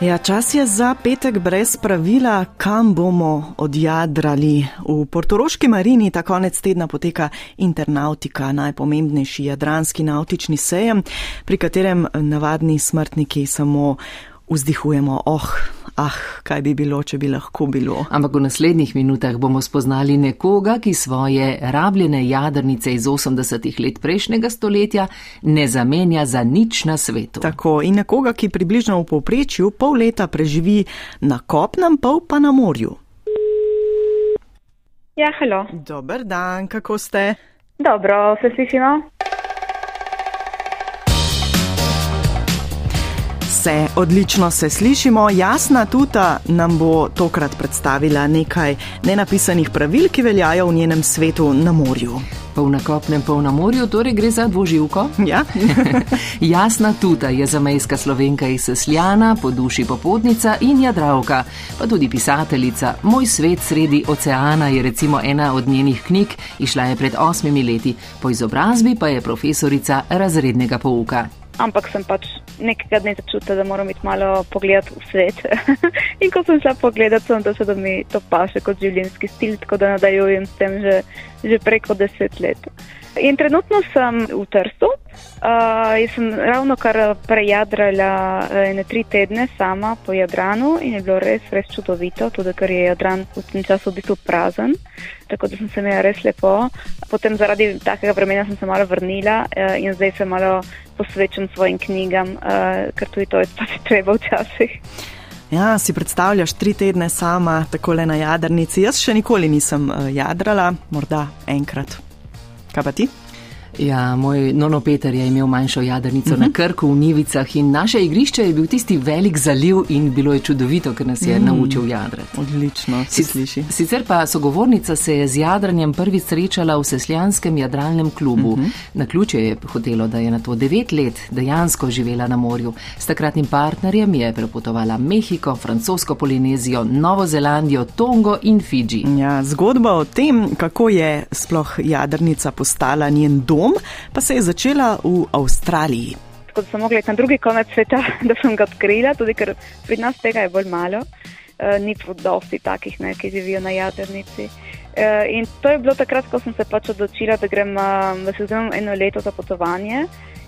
Ja, čas je za petek brez pravila, kam bomo odjadrali. V portoroški marini ta konec tedna poteka internautika, najpomembnejši jadranski nautični sejem, pri katerem navadni smrtniki samo vzdihujemo, oh, ah, kaj bi bilo, če bi lahko bilo. Ampak v naslednjih minutah bomo spoznali nekoga, ki svoje rabljene jadrnice iz 80-ih let prejšnjega stoletja ne zamenja za nič na svetu. Tako in nekoga, ki približno v povprečju pol leta preživi na kopnem, pol pa na morju. Ja, halo. Dober dan, kako ste? Dobro, se slišimo? Se, odlično se slišimo. Jasna tuta nam bo tokrat predstavila nekaj nenapisanih pravil, ki veljajo v njenem svetu na morju. Pol na kopnem, pol na morju, torej gre za dvoživko. Ja? Jasna tuta je zamejska slovenka iz Sljana, po duši popotnica in jadravka, pa tudi pisateljica. Moj svet sredi oceana je recimo ena od njenih knjig, išla je pred osmimi leti, po izobrazbi pa je profesorica razrednega pouka ampak sem pač nekega dne začutila, da moram iti malo pogledati v svet. in ko sem šla pogledati, sem došla, da mi to paše kot življenjski stil, tako da nadaljujem s tem že, že preko deset let. In trenutno sem v Trstu. Uh, jaz sem ravno kar prejadrala uh, ene tri tedne sama po Jadranu in je bilo res, res čudovito, tudi ker je Jadran v tem času v bistvu prazen, tako da sem se imela res lepo. Potem zaradi takega vremena sem se malo vrnila uh, in zdaj se malo posvečam svojim knjigam, uh, ker tudi to je pač treba včasih. Ja, si predstavljaš tri tedne sama, tako le na jadrnici. Jaz še nikoli nisem jadrala, morda enkrat. Kaj pa ti? Ja, moj nono Peter je imel manjšo jadrnico uh -huh. na mhm. Krku v Nivicah in naše igrišče je bil tisti velik zaliv in bilo je čudovito, ker nas je mm. naučil jadrati. Odlično, si sliši. Sicer pa sogovornica se je z jadranjem prvi srečala v Sesljanskem jadralnem klubu. Uh mhm. -huh. Na ključe je hotelo, da je na to devet let dejansko živela na morju. S takratnim partnerjem je prepotovala Mehiko, francosko Polinezijo, Novo Zelandijo, Tongo in Fidži. Ja, zgodba o tem, kako je sploh jadrnica postala njen dom dom pa se je začela v Avstraliji. Tako da sem mogla iti na drugi konec sveta, da sem ga odkrila, tudi ker pri nas tega je bolj malo, uh, ni dosti takih, ne, ki živijo na jadrnici. Uh, in to je bilo takrat, ko sem se pač odločila, da grem, uh, da se vzamem eno leto za potovanje.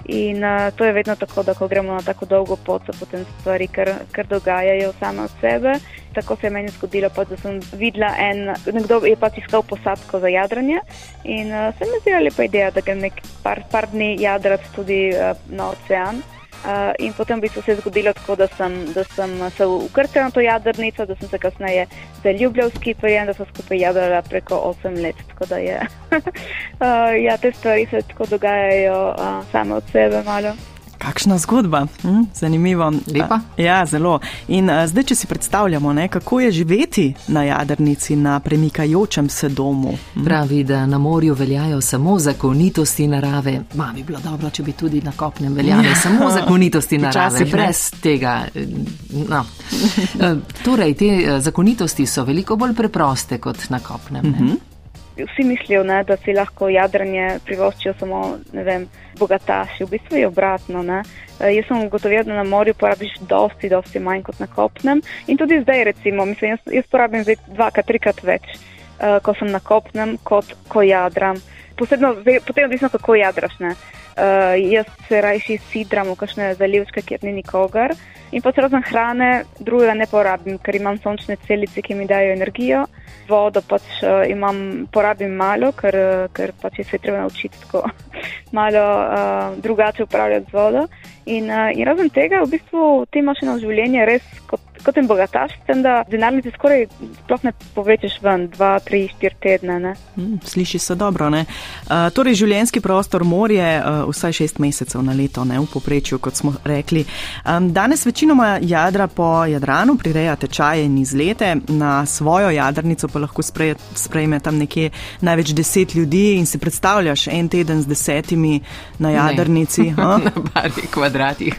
In uh, to je vedno tako, da ko gremo na tako dolgo pot, se potem stvari kar, kar dogajajo same od sebe. Tako se je meni zgodilo, pač, da sem videla, en, nekdo je pač iskal posadko za jadranje in uh, se mi zdela lepa ideja, da grem nekaj par, par dni jadrati tudi uh, na ocean. Uh, in potem bi se zgodilo tako, da sem, da sem se ukrcala na to jadrnico, da sem se kasneje zaljubljala v skiperje in da sem skupaj jadrala preko 8 let. Tako da je, uh, ja, te stvari se tako dogajajo uh, same od sebe malo. Kakšna zgodba, hm, zanimivo. Lepa. Ja, zelo. In a, zdaj, če si predstavljamo, ne, kako je živeti na jadrnici, na premikajočem se domu. Hm. Pravi, da na morju veljajo samo zakonitosti narave. Ma bi bilo dobro, če bi tudi na kopnem veljale ja. samo zakonitosti narave, Včasih, brez ne. tega. No. E, torej, te e, zakonitosti so veliko bolj preproste kot na kopnem. Uh mhm. -huh vsi mislijo, ne, da si lahko jadranje privoščijo samo vem, bogataši, v bistvu je obratno. Ne. E, jaz sem ugotovila, da na morju porabiš dosti, dosti manj kot na kopnem. In tudi zdaj, recimo, mislim, jaz, jaz porabim zdaj dvakrat, trikrat več, uh, ko sem na kopnem, kot ko jadram. Posebno, potem odvisno, kako jadraš. Ne. Uh, jaz se rajši sidram v kakšne zalivčke, kjer ni nikogar. In pa razen hrane, drugega ne porabim, ker imam sončne celice, ki mi dajo energijo vodo pač uh, imam, porabim malo, ker, ker pač se je treba naučiti tako malo uh, drugače upravljati z vodo. In, uh, in razen tega, v bistvu, ti imaš eno življenje res kot, kot en bogataš, tem, da denarnice skoraj sploh ne povečeš ven, dva, tri, štiri tedne. Mm, sliši se dobro, ne? Uh, torej, življenjski prostor morje uh, vsaj šest mesecev na leto, ne v poprečju, kot smo rekli. Um, danes večinoma jadra po Jadranu prireja tečaje in izlete, na svojo jadrnico pa lahko sprejme tam nekje največ deset ljudi in si predstavljaš en teden z desetimi na jadrnici. na parih kvadratih.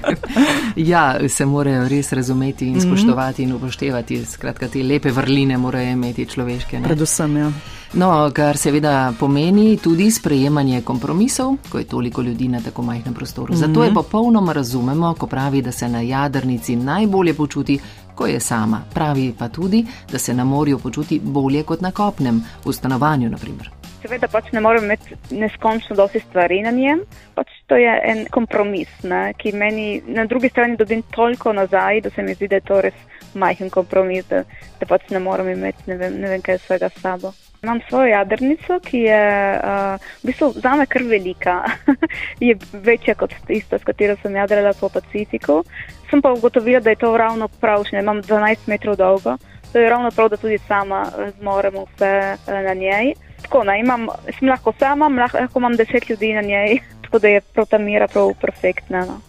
Ja, se morajo res razumeti in spoštovati in upoštevati. Skratka, te lepe vrline morajo imeti človeške. Ne? Predvsem, ja. No, kar seveda pomeni tudi sprejemanje kompromisov, ko je toliko ljudi na tako majhnem prostoru. Zato je popolnoma razumemo, ko pravi, da se na jadrnici najbolje počuti, ko je sama. Pravi pa tudi, da se na morju počuti bolje kot na kopnem, v stanovanju naprimer. Seveda pač ne morem imeti neskončno dosti stvari na njem, pač to je en kompromis, ne, ki meni na drugi strani dobim toliko nazaj, da se mi zdi, da je to res majhen kompromis, da, da pač ne morem imeti ne vem, ne vem kaj vsega s sabo. Imam svojo jadrnico, ki je uh, v bistvu zame kar velika, je večja kot tista, s katero sem jadrala po Pacifiku. Sem pa ugotovila, da je to ravno pravšnje, imam 12 metrov dolgo, to je ravno prav, da tudi sama zmorem vse uh, na njej. Tako, ne, imam, sem lahko sama, lahko imam 10 ljudi na njej, tako da je prav ta mira prav perfektna. No.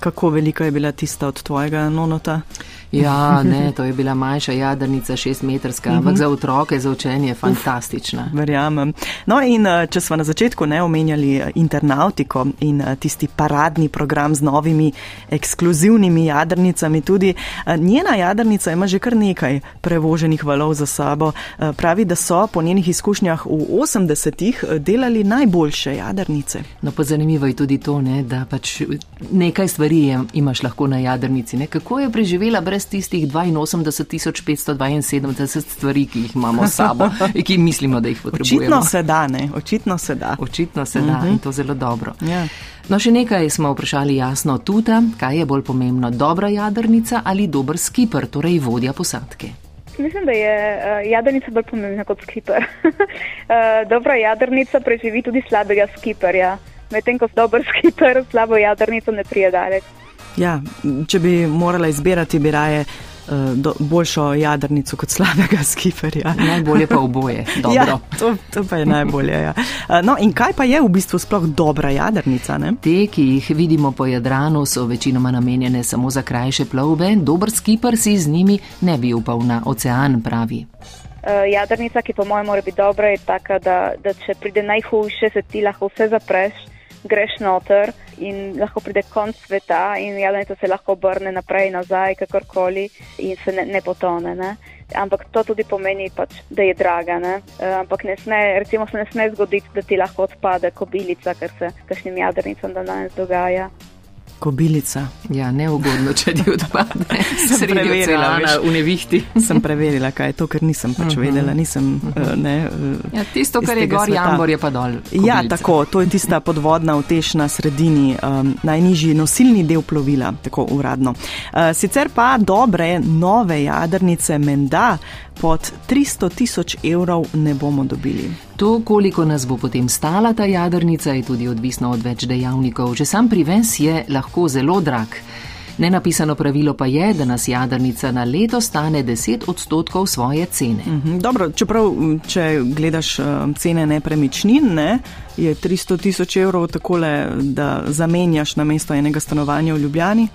Kako velika je bila tista od tvojega nonota? Ja, ne, to je bila manjša jadrnica, šestmetrska, ampak za otroke za učenje fantastična. Verjamem. No in eh, če smo na začetku ne omenjali eh, internautiko in eh, tisti paradni program z novimi ekskluzivnimi jadrnicami, tudi njena jadrnica ima že kar nekaj prevoženih valov za sabo. Pravi, da so po njenih izkušnjah v 80-ih delali najboljše jadrnice. No, pa zanimivo je tudi to, ne, da pač nekaj stvari imaš lahko na jadrnici. Ne. Kako je preživela brez brez tistih 82.572 stvari, ki jih imamo s sabo in ki mislimo, da jih potrebujemo. Očitno se da, ne? Očitno se da. Očitno se da uh -huh. in Mhm. to zelo dobro. Ja. No, še nekaj smo vprašali jasno tudi, kaj je bolj pomembno, dobra jadrnica ali dober skipper, torej vodja posadke. Mislim, da je uh, jadrnica bolj pomembna kot skiper. uh, dobra jadrnica preživi tudi slabega skiperja, medtem ko dober skiper slabo jadrnico ne prije daleč. Ja, če bi morala izbirati, bi raje uh, do, boljšo jadrnico kot slabega skiferja. Najbolje pa oboje. Dobro. Ja, to, to pa je najbolje. Ja. Uh, no, in kaj pa je v bistvu sploh dobra jadrnica? Ne? Te, ki jih vidimo po Jadranu, so večinoma namenjene samo za krajše plovbe, dober skipper si z njimi ne bi upal na ocean, pravi. Uh, jadrnica, ki po mojem mora biti dobra, je taka, da, da če pride najhujše, se ti lahko vse zapreš, greš noter in lahko pride konc sveta in jadrnica se lahko obrne naprej in nazaj, kakorkoli in se ne, ne potone. Ne? Ampak to tudi pomeni, pač, da je draga. Ne? Uh, ampak ne sme, recimo se ne sme zgoditi, da ti lahko odpade kobilica, kar se kakšnim jadrnicam danes dogaja. Kobilica. Ja, neugodno, če ti odpade. Sredi oceana, v nevihti. Sem preverila, kaj je to, ker nisem pač vedela. Nisem, uh, ne, uh, Ja, tisto, kar je gor, sveta. jambor je pa dol. Ja, kobilica. tako, to je tista podvodna uteš na sredini, um, najnižji nosilni del plovila, tako uradno. Uh, sicer pa dobre nove jadrnice menda pod 300 tisoč evrov ne bomo dobili. To, koliko nas bo potem stala ta jadrnica, je tudi odvisno od več dejavnikov. Že sam prives je lahko zelo drag. Nenapisano pravilo pa je, da nas jadrnica na leto stane 10 odstotkov svoje cene. Mhm, Dobro, čeprav, če gledaš um, cene nepremičnin, ne, je 300 tisoč evrov takole, da zamenjaš na mesto enega stanovanja v Ljubljani,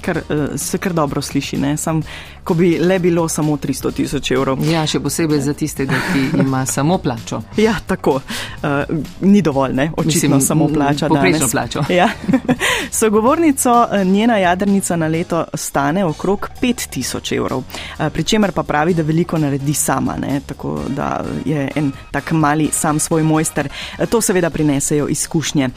kar uh, se kar dobro sliši, ne, sam, ko bi le bilo samo 300 tisoč evrov. Ja, še posebej za tistega, ki ima samo plačo. Ja, tako. Uh, ni dovolj, ne? očitno Mislim, samo plača. danes. plačo. Ja. Sogovornico eh, njena jadrnica na leto stane okrog 5000 evrov, eh, pri čemer pa pravi, da veliko naredi sama, ne? tako da je en tak mali sam svoj mojster. To seveda prinesejo izkušnje.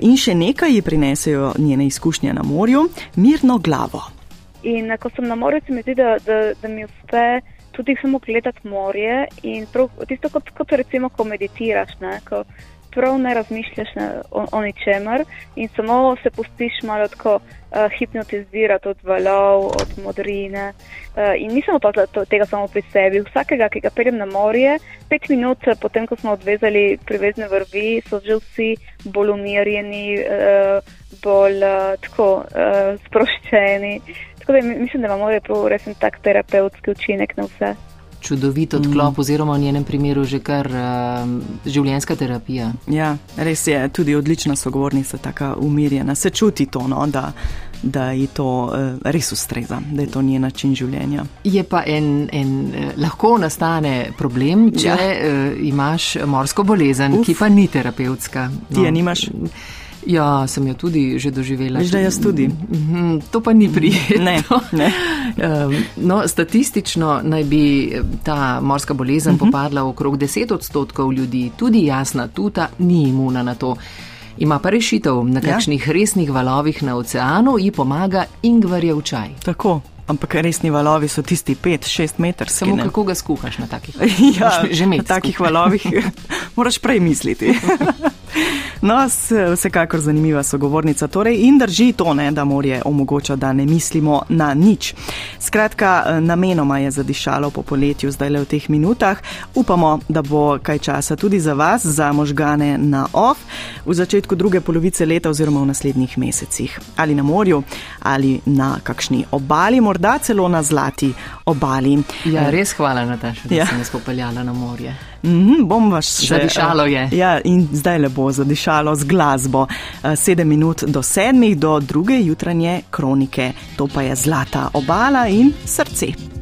In še nekaj ji prinesejo njene izkušnje na morju, mirno glavo. In eh, ko sem na morju, se mi zdi, da, da, da mi uspe tudi samo gledati morje in prav, tisto, kot, kot recimo, ko meditiraš, ne, ko prav ne razmišljaš ne, o, o ničemer in samo se pustiš malo tako uh, hipnotizirati od valov, od modrine. Uh, in nisem opazila to- tega samo pri sebi. Vsakega, ki ga peljem na morje, pet minut eh, potem, ko smo odvezali privezne vrvi, so že vsi bolj umirjeni, uh, bolj uh, tako uh, sproščeni. Tako da mi- mislim, da ima morje prav resen tak terapevtski učinek na vse. Čudovit odklop, oziroma v njenem primeru že kar um, življenjska terapija. Ja, res je tudi odlična sogovornica, tako umirjena. Se čuti to, no, da, da ji to uh, res ustreza, da je to njen način življenja. Je pa en, en eh, lahko nastane problem, če Ja. uh, imaš morsko bolezen, Uf. Ki pa ni terapevtska. Ti je nimaš? Ja, sem jo tudi že doživela. Že jaz tudi. Mhm, to pa ni prijetno. Ne, ne. No, statistično naj bi ta morska bolezen uh mhm. -huh. popadla okrog 10 odstotkov ljudi, tudi jasna tuta ni imuna na to. Ima pa rešitev na ja. kakšnih ja. resnih valovih na oceanu, ji pomaga ingvarjev čaj. Tako. Ampak resni valovi so tisti 5-6 metrov. Samo ne? kako ga skuhaš na takih valovih? Ja, na takih valovih moraš prej misliti. No, vsekakor zanimiva sogovornica. Torej, in drži to, ne, da morje omogoča, da ne mislimo na nič. Skratka, namenoma je zadišalo po poletju, zdaj le v teh minutah. Upamo, da bo kaj časa tudi za vas, za možgane na off, v začetku druge polovice leta oziroma v naslednjih mesecih. Ali na morju, ali na kakšni obali, morda celo na zlati obali. Ja, res hvala, Nataša, da ja. si nas popeljala na morje. Mm, bom vas še. Zadišalo je. Ja, in zdaj le bo zadišalo z glasbo. Eh, sedem minut do sedmih, do druge jutranje kronike. To pa je zlata obala in srce.